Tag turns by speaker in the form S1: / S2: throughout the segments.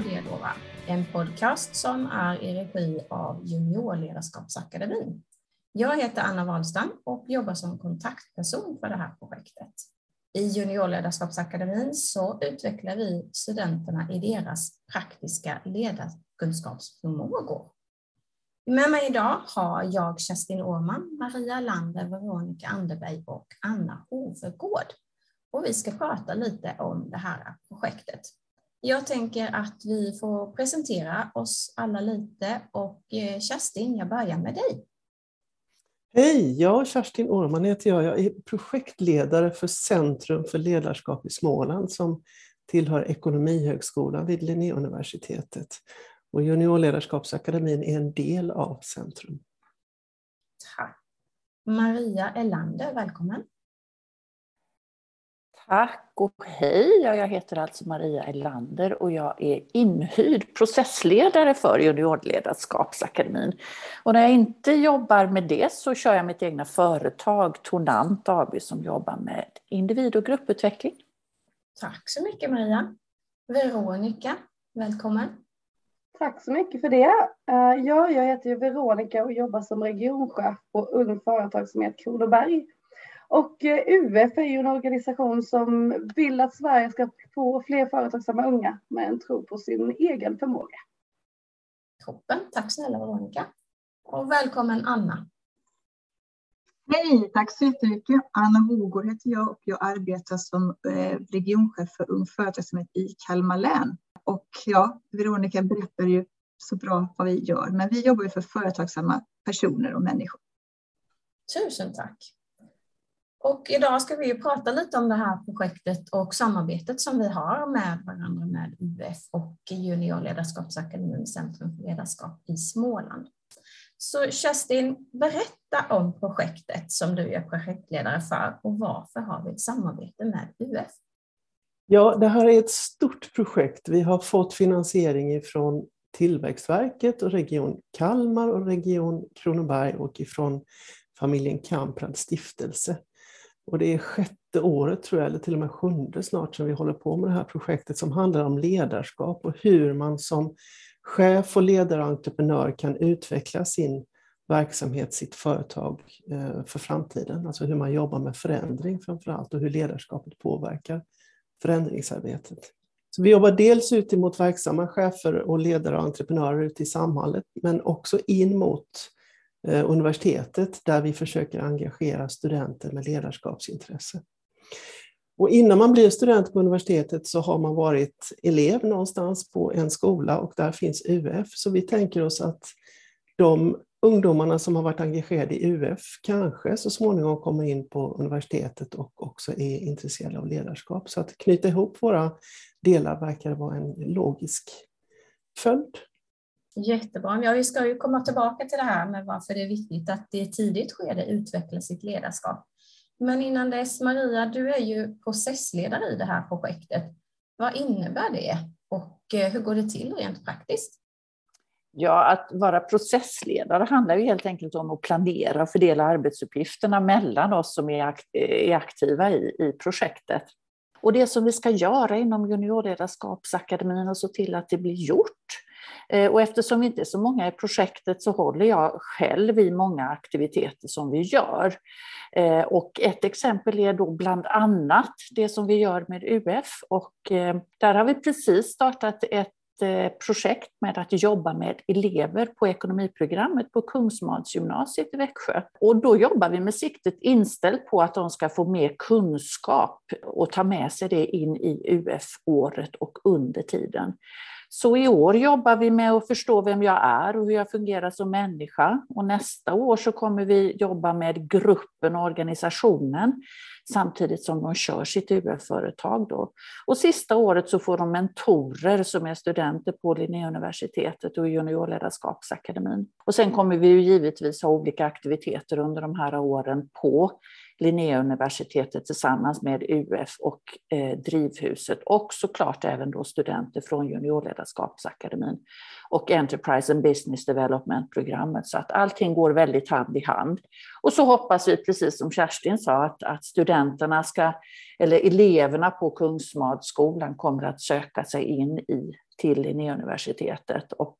S1: och det Unga ledare. En podcast som är i regi av Juniorledarskapsakademin. Jag heter Anna Wahlstam och jobbar som kontaktperson för det här projektet. I Juniorledarskapsakademin så utvecklar vi studenterna i deras praktiska ledarkunskapsförmågor. Med mig idag har jag Kerstin Åhman, Maria Lander, Veronica Anderberg och Anna Hovegård och vi ska prata lite om det här projektet. Jag tänker att vi får presentera oss alla lite och eh, Kerstin, jag börjar med dig.
S2: Hej, jag Kerstin Årman heter jag. Jag är projektledare för Centrum för ledarskap i Småland som tillhör Ekonomihögskolan vid Linnéuniversitetet. Och Juniorledarskapsakademin är en del av Centrum.
S1: Tack. Maria Elander, välkommen.
S3: Tack och hej! Jag heter alltså Maria Elander och jag är inhyrd processledare för Juniorledarskapsakademin. Och när jag inte jobbar med det så kör jag mitt egna företag, Tonant AB, som jobbar med individ och grupputveckling.
S1: Tack så mycket Maria. Veronica, välkommen.
S4: Tack så mycket för det. Eh, ja, jag heter Veronica och jobbar som regionchef på Ung Företagsamhet Kronoberg och eh, UF är ju en organisation som vill att Sverige ska få fler företagsamma unga med en tro på sin egen förmåga.
S1: Toppen, tack snälla Veronica. Och välkommen Anna.
S5: Hej, tack så jättemycket. Anna Hogård heter jag och jag arbetar som eh, regionchef för Ung Företagsamhet i Kalmar län. Och ja, Veronica berättar ju så bra vad vi gör, men vi jobbar ju för företagsamma personer och människor.
S1: Tusen tack. Och idag ska vi prata lite om det här projektet och samarbetet som vi har med varandra med UF och Juniorledarskapsakademin Centrum för ledarskap i Småland. Så Kerstin, berätta om projektet som du är projektledare för och varför har vi ett samarbete med UF?
S2: Ja, det här är ett stort projekt. Vi har fått finansiering ifrån Tillväxtverket och Region Kalmar och Region Kronoberg och ifrån familjen Kamprad stiftelse. Och det är sjätte året tror jag, eller till och med sjunde snart, som vi håller på med det här projektet som handlar om ledarskap och hur man som chef och ledare och entreprenör kan utveckla sin verksamhet, sitt företag eh, för framtiden. Alltså hur man jobbar med förändring framför allt och hur ledarskapet påverkar förändringsarbetet. Så vi jobbar dels ut mot verksamma chefer och ledare och entreprenörer ute i samhället, men också in mot Eh, Eh, universitetet där vi försöker engagera studenter med ledarskapsintresse. Och innan man blir student på universitetet så har man varit elev någonstans på en skola och där finns UF. Så vi tänker oss att de ungdomarna som har varit engagerade i UF kanske så småningom kommer in på universitetet och också är intresserade av ledarskap. Så att knyta ihop våra delar verkar vara en logisk följd.
S1: Jättebra. Ja, vi ska ju komma tillbaka till det här med varför det är viktigt att i ett tidigt skede utveckla sitt ledarskap. Men innan dess, Maria, du är ju processledare i det här projektet. Vad innebär det och eh, hur går det till rent praktiskt?
S3: Ja, att vara processledare handlar ju helt enkelt om att planera och fördela arbetsuppgifterna mellan oss som är eh, aktiva i, i projektet. Och det som vi ska göra inom Juniorledarskapsakademin och se till att det blir gjort, Eh, och eftersom vi inte är så många i projektet så håller jag själv i många aktiviteter som vi gör. Eh, och ett exempel är då bland annat det som vi gör med UF och eh, där har vi precis startat ett projekt med att jobba med elever på ekonomiprogrammet på Kungsmansgymnasiet i Växjö. Och då jobbar vi med siktet inställt på att de ska få mer kunskap och ta med sig det in i UF-året och under tiden. Så i år jobbar vi med att förstå vem jag är och hur jag fungerar som människa. Och nästa år så kommer vi jobba med gruppen och organisationen samtidigt som de kör sitt UF-företag. Då. Och sista året så får de mentorer som är studenter på Linnéuniversitetet och Juniorledarskapsakademin. Och sen kommer vi ju givetvis ha olika aktiviteter under de här åren på Linnéuniversitetet tillsammans med UF och eh, Drivhuset och såklart även då studenter från Juniorledarskapsakademin och Enterprise and Business Development-programmet så att allting går väldigt hand i hand. Och så hoppas vi, precis som Kerstin sa, att, att studenterna ska, eller eleverna på Kungsmadskolan kommer att söka sig in i till Linnéuniversitetet och,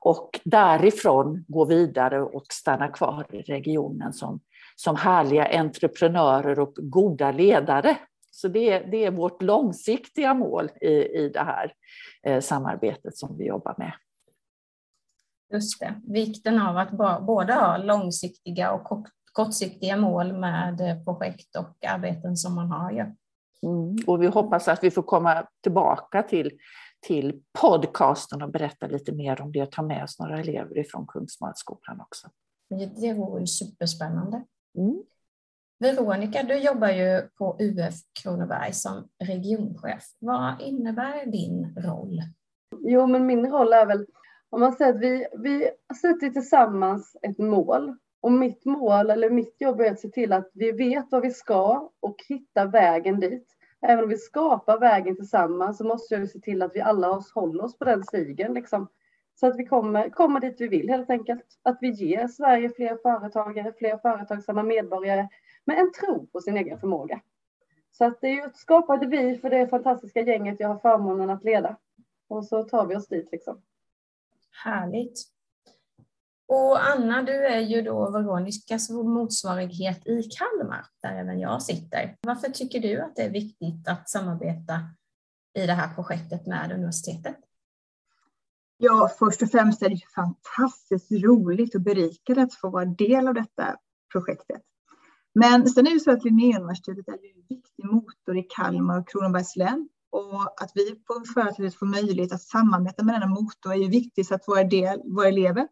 S3: och därifrån gå vidare och stanna kvar i regionen som, som härliga entreprenörer och goda ledare. Så det, det är vårt långsiktiga mål i, i det här eh, samarbetet som vi jobbar med.
S1: Just det, vikten av att både ha långsiktiga och kortsiktiga mål med projekt och arbeten som man har. Ja.
S3: Mm, och vi hoppas att vi får komma tillbaka till till podcasten och berätta lite mer om det och ta med oss några elever ifrån Kungsmadskolan också.
S1: Det vore superspännande. Mm. Veronica, du jobbar ju på UF Kronoberg som regionchef. Vad innebär din roll?
S4: Jo, men min roll är väl, om man säger att vi, vi sätter tillsammans ett mål. Och mitt mål, eller mitt jobb är att se till att vi vet vad vi ska och hitta vägen dit även om vi skapar vägen tillsammans så måste vi se till att vi alla håller oss på den stigen. Liksom. Så att vi kommer, kommer dit vi vill helt enkelt. Att vi ger Sverige fler företagare, fler företagsamma medborgare med en tro på sin egen förmåga. Så att det är ju ett skapade vi för det fantastiska gänget jag har förmånen att leda. Och så tar vi oss dit liksom.
S1: Härligt. Och Anna, du är ju då Veronicas motsvarighet i Kalmar, där även jag sitter. Varför tycker du att det är viktigt att samarbeta i det här projektet med universitetet?
S5: Ja, först och främst är det fantastiskt roligt och berikande att få vara del av detta projektet. Men sen är det så att Linnéuniversitetet är en viktig motor i Kalmar och Kronobergs län och att vi på företaget får möjlighet att samarbeta med denna motor är ju viktigt så att våra, del, våra elever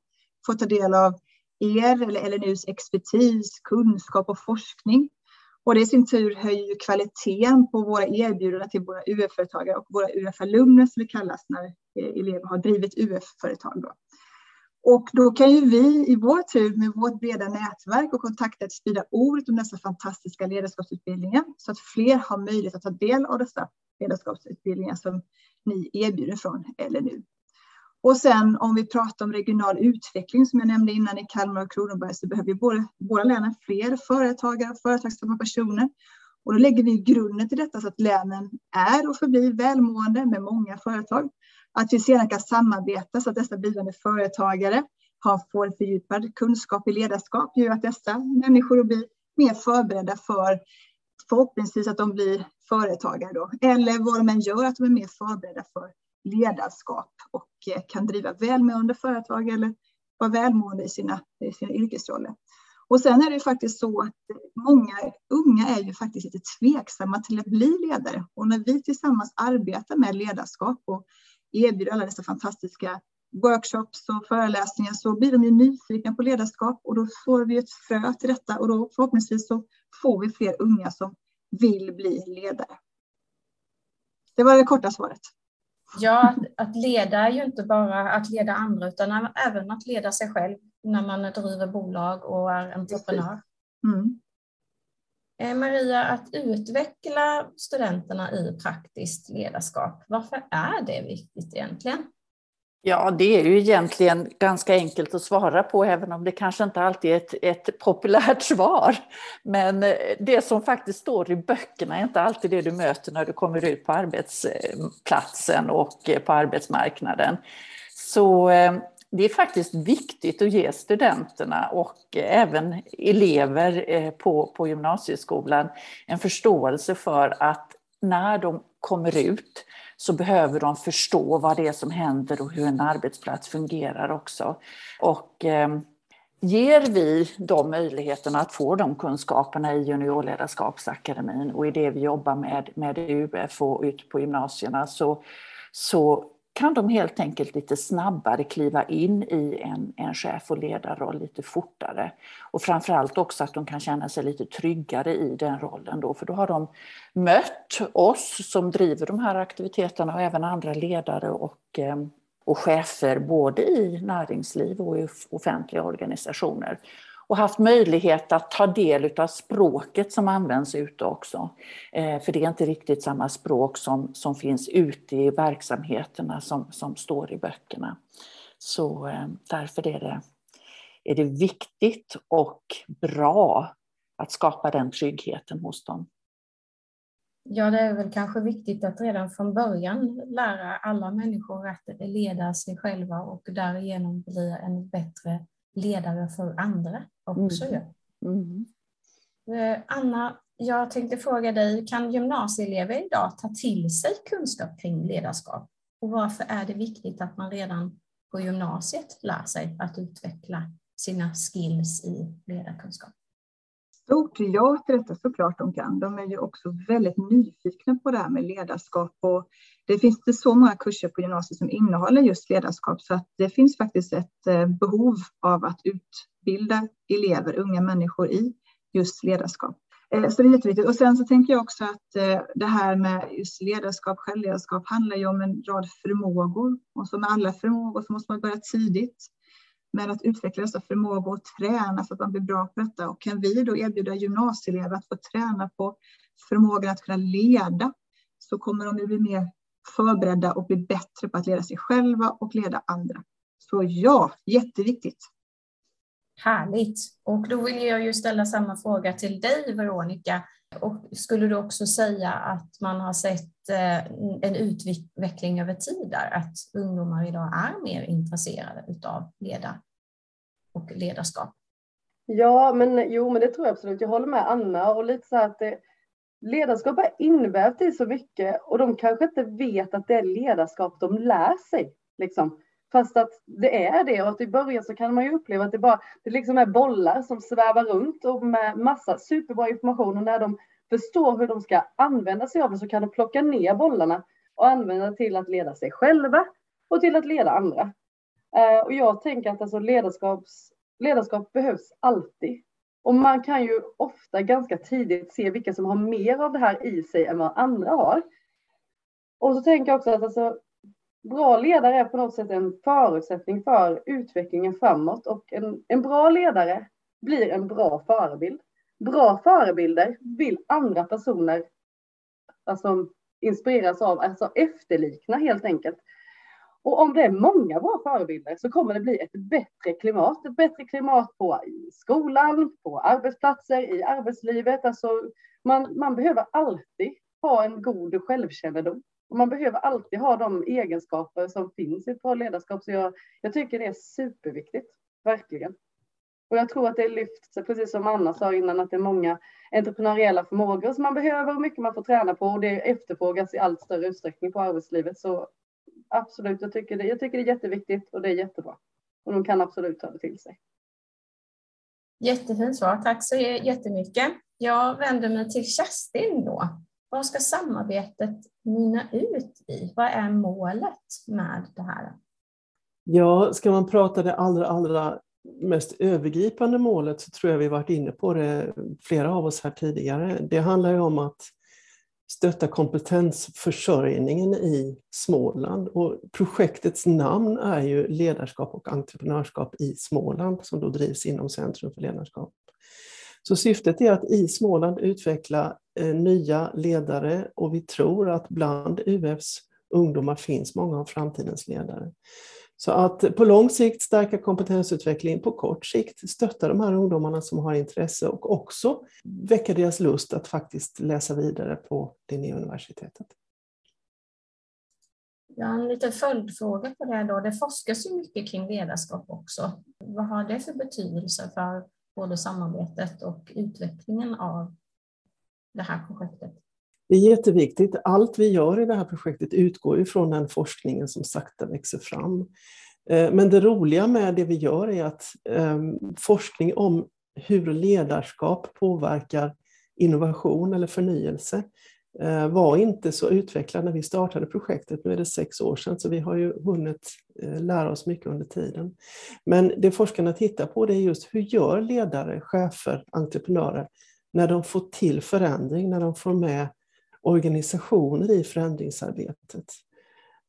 S5: får ta del av er eller LNUs expertis, kunskap och forskning. Och det i sin tur höjer kvaliteten på våra erbjudanden till våra UF-företagare och våra UF-alumner som det kallas när elever har drivit UF-företag. Och då kan ju vi i vår tur med vårt breda nätverk och kontakter sprida ordet om dessa fantastiska ledarskapsutbildningar så att fler har möjlighet att ta del av dessa ledarskapsutbildningar som ni erbjuder från LNU. Och sen om vi pratar om regional utveckling som jag nämnde innan i Kalmar och Kronoberg så behöver vi både, våra länen fler företagare och företagsamma personer. Och då lägger vi grunden till detta så att länen är och förblir välmående med många företag. Att vi sedan kan samarbeta så att dessa blivande företagare har, får fördjupad kunskap i ledarskap gör att dessa människor blir mer förberedda för förhoppningsvis att de blir företagare då. Eller vad de än gör, att de är mer förberedda för ledarskap och eh, kan driva välmående företag eller vara välmående i sina, i sina yrkesroller. Och sen är det ju faktiskt så att många unga är ju faktiskt lite tveksamma till att bli ledare. Och när vi tillsammans arbetar med ledarskap och erbjuder alla dessa fantastiska workshops och föreläsningar så blir de ju nyfikna på ledarskap och då får vi ett frö till detta och då förhoppningsvis så får vi fler unga som vill bli ledare. Det var det korta svaret.
S1: Ja, att, att leda är ju inte bara att leda andra utan även att leda sig själv när man driver bolag och är entreprenör. Mm. Eh, Maria, att utveckla studenterna i praktiskt ledarskap, varför är det viktigt egentligen?
S3: Ja, det är ju egentligen ganska enkelt att svara på, även om det kanske inte alltid är ett, ett, populärt svar. Men eh, det som faktiskt står i böckerna är inte alltid det du möter när du kommer ut på arbetsplatsen och eh, på arbetsmarknaden. Så eh, det är faktiskt viktigt att ge studenterna och även elever på, på gymnasieskolan en förståelse för att när de kommer ut så behöver de förstå vad det är som händer och hur en arbetsplats fungerar också. Och eh, ger vi dem möjligheten att få de kunskaperna i juniorledarskapsakademin och i det vi jobbar med, med UF och ut på gymnasierna så, så kan de helt enkelt lite snabbare kliva in i en, en chef och ledarroll lite fortare. Och framförallt också att de kan känna sig lite tryggare i den rollen då, för då har de mött oss som driver de här aktiviteterna och även andra ledare och, eh, och chefer både i näringsliv och i offentliga organisationer och haft möjlighet att ta del av språket som används ute också. Eh, för det är inte riktigt samma språk som, som finns ute i verksamheterna som, som står i böckerna. Så eh, därför är det, är det viktigt och bra att skapa den tryggheten hos dem.
S1: Ja, det är väl kanske viktigt att redan från början lära alla människor att leda sig själva och därigenom bli en bättre ledare för andra också. Mm. Mm. Eh, Anna, jag tänkte fråga dig, kan gymnasieelever idag ta till sig kunskap kring ledarskap? Och varför är det viktigt att man redan på gymnasiet lär sig att utveckla sina skills i ledarkunskap?
S5: Stort ja till detta såklart de kan. De är ju också väldigt nyfikna på det här med ledarskap och det finns inte så många kurser på gymnasiet som innehåller just ledarskap så att det finns faktiskt ett eh, behov av att utbilda elever, unga människor i just ledarskap. Eh, så det är jätteviktigt. Och sen så tänker jag också att eh, det här med just ledarskap, självledarskap handlar ju om en rad förmågor och som med alla förmågor så måste man börja tidigt med att utveckla dessa förmågor och träna så att man blir bra på detta. Och kan vi då erbjuda gymnasieelever att få träna på förmågan att kunna leda så kommer de att bli mer förberedda och bli bättre på att leda sig själva och leda andra. Så ja, jätteviktigt.
S1: Härligt. Och då vill jag ju ställa samma fråga till dig, Veronica. Och skulle du också säga att man har sett eh, en utveckling över tid där, att ungdomar idag är mer intresserade av leda och ledarskap?
S4: Ja, men jo, men det tror jag absolut. Jag håller med Anna och lite så här att det, ledarskap är invävt i så mycket och de kanske inte vet att det är ledarskap de lär sig. Liksom. Fast att det är det och att i början så kan man ju uppleva att det bara det liksom är bollar som svävar runt och med massa superbra information och när de förstår hur de ska använda sig av det så kan de plocka ner bollarna och använda till att leda sig själva och till att leda andra. Eh, och jag tänker att alltså ledarskaps, ledarskap behövs alltid. Och man kan ju ofta ganska tidigt se vilka som har mer av det här i sig än vad andra har. Och så tänker jag också att alltså, bra ledare är på något sätt en förutsättning för utvecklingen framåt och en, en bra ledare blir en bra förebild. Bra förebilder vill andra personer alltså, inspireras av, alltså efterlikna helt enkelt. Och om det är många bra förebilder så kommer det bli ett bättre klimat. Ett bättre klimat på i skolan, på arbetsplatser, i arbetslivet. Alltså man, man behöver alltid ha en god självkännedom. Och man behöver alltid ha de egenskaper som finns i ett bra ledarskap. Så jag, jag tycker det är superviktigt, verkligen. Och jag tror att det lyfts, precis som Anna sa innan, att det är många entreprenöriella förmågor som man behöver och mycket man får träna på och det efterfrågas i allt större utsträckning på arbetslivet. Så absolut, jag tycker det, jag tycker det är jätteviktigt och det är jättebra. Och de kan absolut ta det till sig.
S1: Jättefint svar, tack så jättemycket. Jag vänder mig till Kerstin då. Vad ska samarbetet mynna ut i? Vad är målet med det här?
S2: Ja, ska man prata det allra, allra mest övergripande målet så tror jag vi varit inne på det, flera av oss här tidigare. Det handlar ju om att stötta kompetensförsörjningen i Småland. Och projektets namn är ju Ledarskap och entreprenörskap i Småland som då drivs inom Centrum för ledarskap. Så syftet är att i Småland utveckla Eh, nya ledare och vi tror att bland UFs ungdomar finns många av framtidens ledare. Så att på lång sikt stärka kompetensutvecklingen, på kort sikt stötta de här ungdomarna som har intresse och också väcka deras lust att faktiskt läsa vidare på Linnéuniversitetet.
S1: Jag har en liten följdfråga på det då. Det forskas ju mycket kring ledarskap också. Vad har det för betydelse för både samarbetet och utvecklingen av det här projektet?
S2: Det är jätteviktigt. Allt vi gör i det här projektet utgår ifrån den forskningen som sakta växer fram. Eh, men det roliga med det vi gör är att ehm, forskning om hur ledarskap påverkar innovation eller förnyelse eh, var inte så utvecklad när vi startade projektet. Nu är det sex år sedan, så vi har ju hunnit eh, lära oss mycket under tiden. Men det forskarna tittar på det är just hur gör ledare, chefer, entreprenörer när de får till förändring, när de får med organisationer i förändringsarbetet.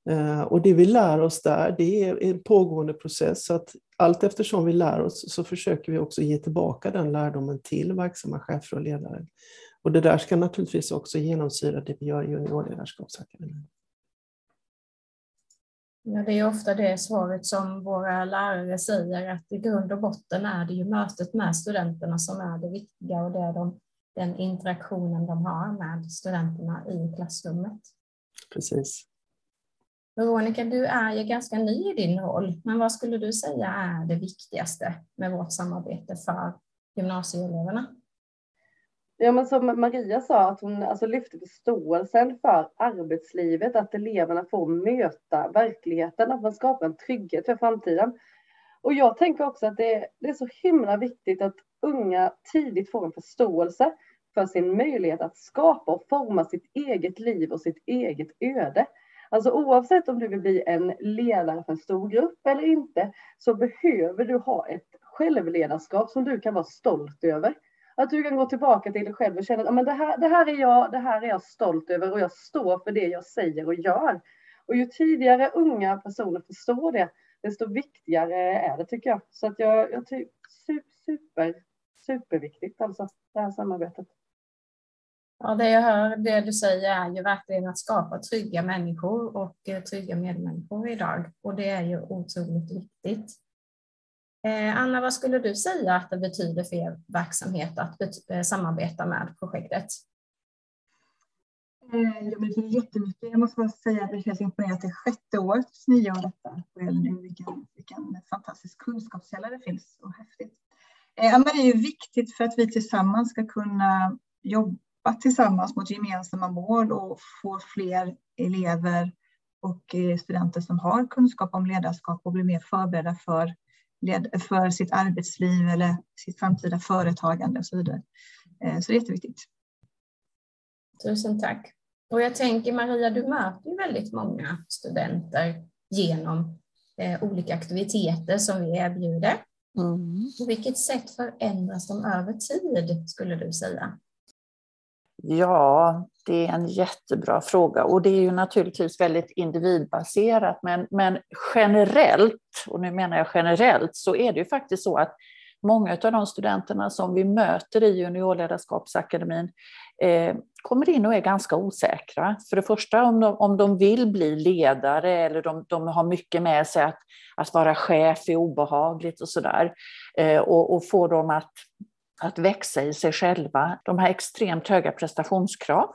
S2: Eh, och det vi lär oss där, det är en pågående process. Så att allt eftersom vi lär oss så försöker vi också ge tillbaka den lärdomen till verksamma chefer och ledare. Och det där ska naturligtvis också genomsyra det vi gör i Juniorledarskapsakademin.
S1: Ja, det är ofta det svaret som våra lärare säger, att i grund och botten är det ju mötet med studenterna som är det viktiga och det är de, den interaktionen de har med studenterna i klassrummet.
S2: Precis.
S1: Veronica, du är ju ganska ny i din roll, men vad skulle du säga är det viktigaste med vårt samarbete för gymnasieeleverna?
S4: Ja, men som Maria sa, att hon alltså lyfte förståelsen för arbetslivet, att eleverna får möta verkligheten, att man skapar en trygghet för framtiden. Och jag tänker också att det är, det är så himla viktigt att unga tidigt får en förståelse för sin möjlighet att skapa och forma sitt eget liv och sitt eget öde. Alltså oavsett om du vill bli en ledare för en stor grupp eller inte, så behöver du ha ett självledarskap som du kan vara stolt över. Att du kan gå tillbaka till dig själv och känna att det, här, det här är jag, det här är jag stolt över och jag står för det jag säger och gör. Och ju tidigare unga personer förstår det, desto viktigare är det tycker jag. Så att jag, jag tycker super, superviktigt alltså, det här samarbetet.
S1: Ja, det jag hör, det du säger är ju verkligen att skapa trygga människor och eh, trygga medmänniskor idag. Och det är ju otroligt viktigt. Eh, Anna, vad skulle du säga att det betyder för er verksamhet att eh, samarbeta med projektet?
S5: Eh, det betyder jättemycket. Jag måste bara säga att det imponerad imponerande. Det är sjätte året som ni gör detta. Vilken, vilken fantastisk kunskapskälla det finns. och häftigt. Ja, men det är ju viktigt för att vi tillsammans ska kunna jobba tillsammans mot gemensamma mål och få fler elever och studenter som har kunskap om ledarskap och blir mer förberedda för, för sitt arbetsliv eller sitt framtida företagande och så vidare. Eh, så det är jätteviktigt.
S1: Tusen tack. Och jag tänker Maria, du möter ju väldigt många studenter genom eh, olika aktiviteter som vi erbjuder. Mm. På vilket sätt förändras de över tid skulle du säga?
S3: Ja, det är en jättebra fråga och det är ju naturligtvis väldigt individbaserat men, men generellt, och nu menar jag generellt, så är det ju faktiskt så att många av de studenterna som vi möter i juniorledarskapsakademin eh, kommer in och är ganska osäkra. För det första om de, om de vill bli ledare eller de, de har mycket med sig att, att vara chef är obehagligt och sådär. Eh, och, och få dem att att växa i sig själva. De har extremt höga prestationskrav.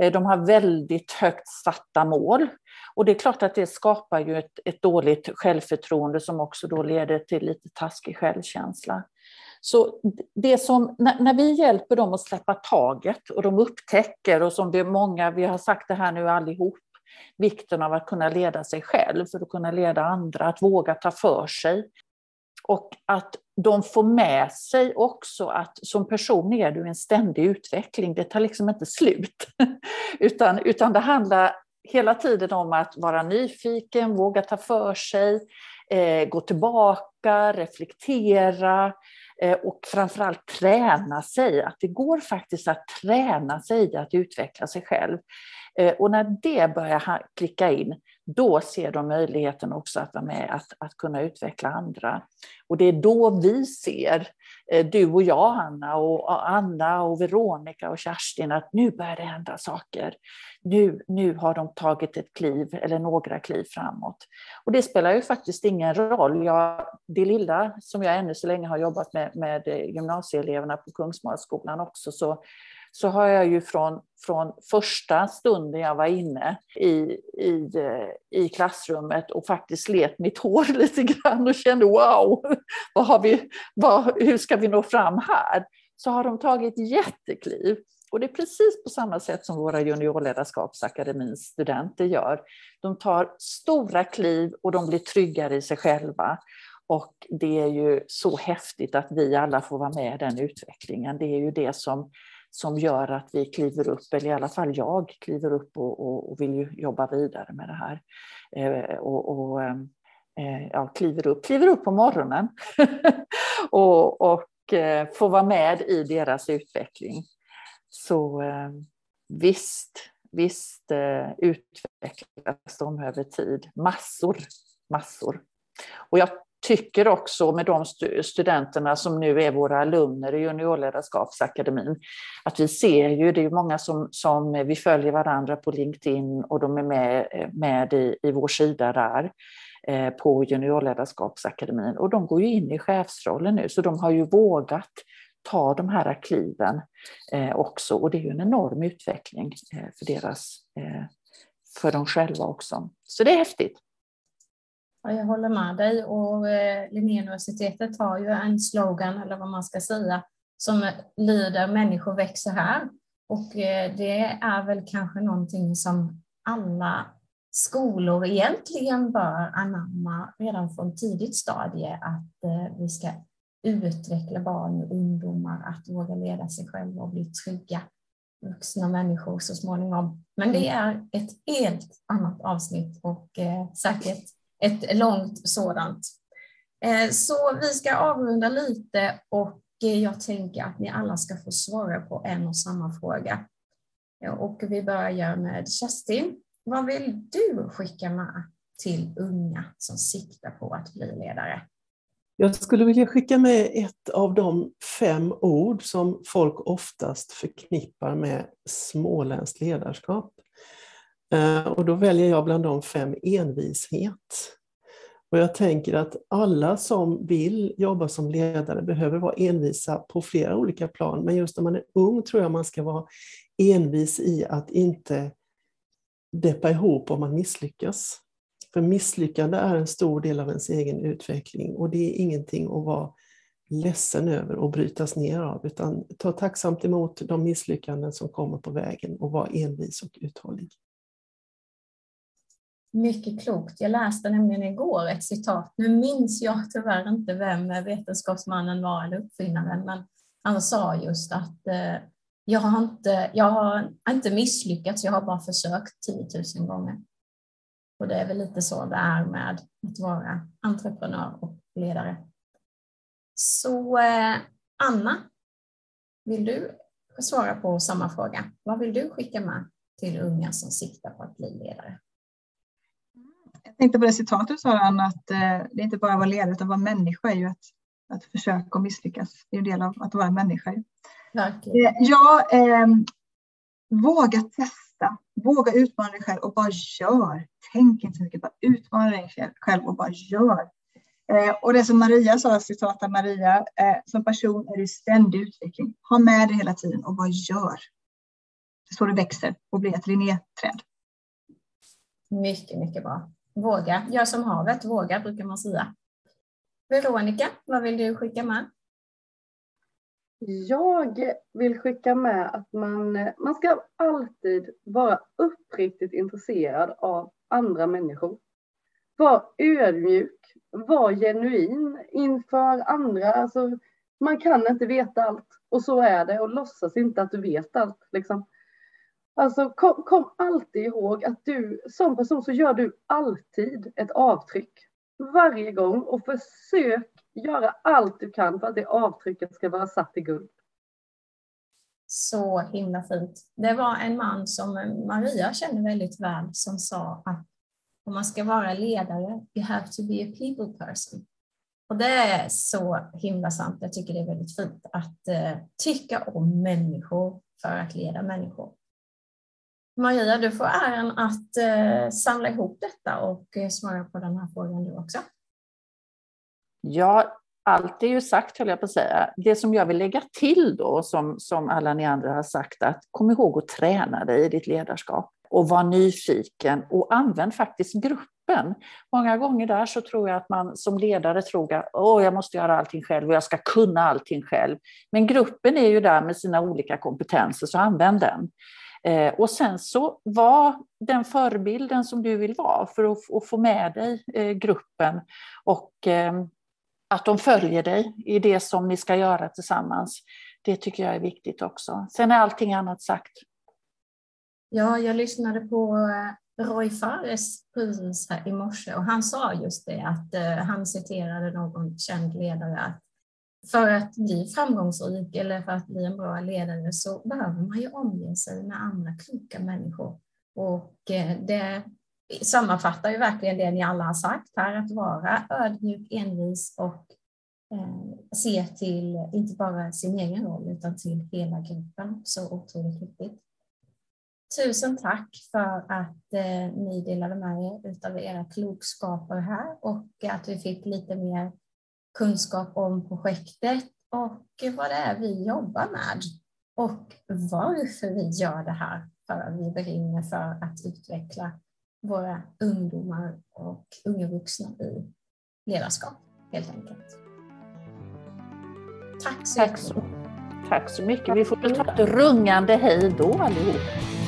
S3: Eh, de har väldigt högt satta mål. Och det är klart att det skapar ju ett, ett dåligt självförtroende som också då leder till lite taskig självkänsla. Så det som, när vi hjälper dem att släppa taget och de upptäcker, och som det är många, vi har sagt det här nu allihop, vikten av att kunna leda sig själv för att kunna leda andra, att våga ta för sig. Och att de får med sig också att som person är du en ständig utveckling, det tar liksom inte slut. utan, utan det handlar hela tiden om att vara nyfiken, våga ta för sig, eh, gå tillbaka, reflektera Eh, och framförallt träna sig. Att det går faktiskt att träna sig att utveckla sig själv. Eh, och när det börjar klicka in, då ser de möjligheten också att vara med att, att kunna utveckla andra. Och det är då vi ser, eh, Eh, du och jag Anna, och Anna och Veronica och Kerstin, att nu börjar det hända saker. Nu, nu har de tagit ett kliv eller några kliv framåt. Och det spelar ju faktiskt ingen roll. Jag, det lilla som jag ännu så länge har jobbat med, med eh, gymnasieeleverna på Kungsmålsskolan också, så så har jag ju från, från första stunden jag var inne i, i, eh, i klassrummet och faktiskt slet mitt hår lite grann och kände wow, vad har vi, vad, hur ska vi nå fram här? Så har de tagit jättekliv. Och det är precis på samma sätt som våra juniorledarskapsakademins studenter gör. De tar stora kliv och de blir tryggare i sig själva. Och det är ju så häftigt att vi alla får vara med i den utvecklingen. Det är ju det som som gör att vi kliver upp, eller i alla fall jag kliver upp och, och, och vill ju jobba vidare med det här. Eh, och, och ehm, eh, ja, kliver upp, kliver upp på morgonen och, och eh, får vara med i deras utveckling. Så eh, visst, visst eh, utvecklas de över tid, massor, massor. Och jag tycker också med de studenterna som nu är våra alumner i juniorledarskapsakademin, att vi ser ju, det är många som, som vi följer varandra på LinkedIn och de är med, med i, i vår sida där eh, på juniorledarskapsakademin och de går ju in i chefsrollen nu så de har ju vågat ta de här kliven eh, också och det är ju en enorm utveckling eh, för deras, eh, för dem själva också. Så det är häftigt.
S1: Ja, jag håller med dig och eh, Linnéuniversitetet har ju en slogan, eller vad man ska säga, som lyder människor växer här. Och eh, det är väl kanske någonting som alla skolor egentligen bör anamma redan från tidigt stadie, att eh, vi ska utveckla barn och ungdomar att våga leda sig själva och bli trygga vuxna människor så småningom. Men det är ett helt annat avsnitt och säkert ett långt sådant. Eh, så vi ska avrunda lite och eh, jag tänker att ni alla ska få svara på en och samma fråga. Och vi börjar med Kerstin. Vad vill du skicka med till unga som siktar på att bli ledare?
S2: Jag skulle vilja skicka med ett av de fem ord som folk oftast förknippar med småländskt ledarskap. Eh, och då väljer jag bland de fem envishet. Och jag tänker att alla som vill jobba som ledare behöver vara envisa på flera olika plan. Men just när man är ung tror jag man ska vara envis i att inte deppa ihop om man misslyckas. För misslyckande är en stor del av ens egen utveckling och det är ingenting att vara ledsen över och brytas ner av, utan ta tacksamt emot de misslyckanden som kommer på vägen och var envis och uthållig.
S1: Mycket klokt. Jag läste nämligen igår ett citat. Nu minns jag tyvärr inte vem vetenskapsmannen var eller uppfinnaren, men han sa just att eh, jag, har inte, jag har inte misslyckats, jag har bara försökt 10 000 gånger. Och det är väl lite så det är med att vara entreprenör och ledare. Så eh, Anna, vill du svara på samma fråga? Vad vill du skicka med till unga som siktar på att bli ledare?
S5: Jag tänkte på det citatet sa, Anna, att eh, det inte bara att vara ledare utan att vara människa är ju att, att försöka och misslyckas. Det är en del av att vara människa.
S1: Verkligen.
S5: Eh, ja, eh, våga testa, våga utmana dig själv och bara gör. Tänk inte så mycket, bara utmana dig själv och bara gör. Eh, och det som Maria sa, citat av Maria, eh, som person är du ständig utveckling. Ha med dig hela tiden och bara gör. Det är så det växer och blir ett Linné-träd.
S1: Mycket, mycket bra. Våga, gör som havet, våga brukar man säga. Veronica, vad vill du skicka med?
S4: Jag vill skicka med att man, man ska alltid vara uppriktigt intresserad av andra människor. Var ödmjuk, var genuin inför andra. Alltså, man kan inte veta allt och så är det och låtsas inte att du vet allt. Liksom. Alltså kom, kom, alltid ihåg att du som person så gör du alltid ett avtryck. Varje gång och försök göra allt du kan för att det avtrycket ska vara satt i guld.
S1: Så himla fint. Det var en man som Maria känner väldigt väl som sa att om man ska vara ledare, you have to be a people person. Och det är så himla sant. Jag tycker det är väldigt fint att uh, tycka om människor för att leda människor. Maria, du får äran att eh, samla ihop detta och eh, svara på den här frågan du också.
S3: Ja, allt är ju sagt höll jag på att säga. Det som jag vill lägga till då, som, som alla ni andra har sagt, att kom ihåg att träna dig i ditt ledarskap och var nyfiken och använd faktiskt gruppen. Många gånger där så tror jag att man som ledare tror att Åh, jag måste göra allting själv och jag ska kunna allting själv. Men gruppen är ju där med sina olika kompetenser, så använd den. Eh, och sen så var den förebilden som du vill vara för att, att få med dig eh, gruppen och eh, att de följer dig i det som ni ska göra tillsammans. Det tycker jag är viktigt också. Sen är allting annat sagt.
S1: Ja, jag lyssnade på eh, Roy Fares precis här i morse och han sa just det att eh, han citerade någon känd ledare att för att bli framgångsrik eller för att bli en bra ledare så behöver man ju omge sig med andra kloka människor. Och eh, det sammanfattar ju verkligen det ni alla har sagt här, att vara ödmjuk, envis och eh, se till inte bara sin egen roll utan till hela gruppen. Så otroligt viktigt. Tusen tack för att eh, ni delade med er av era klokskaper här och att vi fick lite mer kunskap om projektet och vad det är vi jobbar med och varför vi gör det här. För att vi brinner för att utveckla våra ungdomar och unga vuxna i ledarskap helt enkelt. Tack så,
S3: tack så, tack så mycket. Vi får väl ta ett rungande hej då allihop.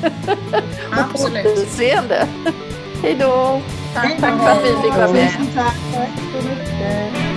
S1: Absolut.
S3: Och Hej då.
S1: Tack,
S3: tack för att vi fick vara med.
S4: Tack så mycket.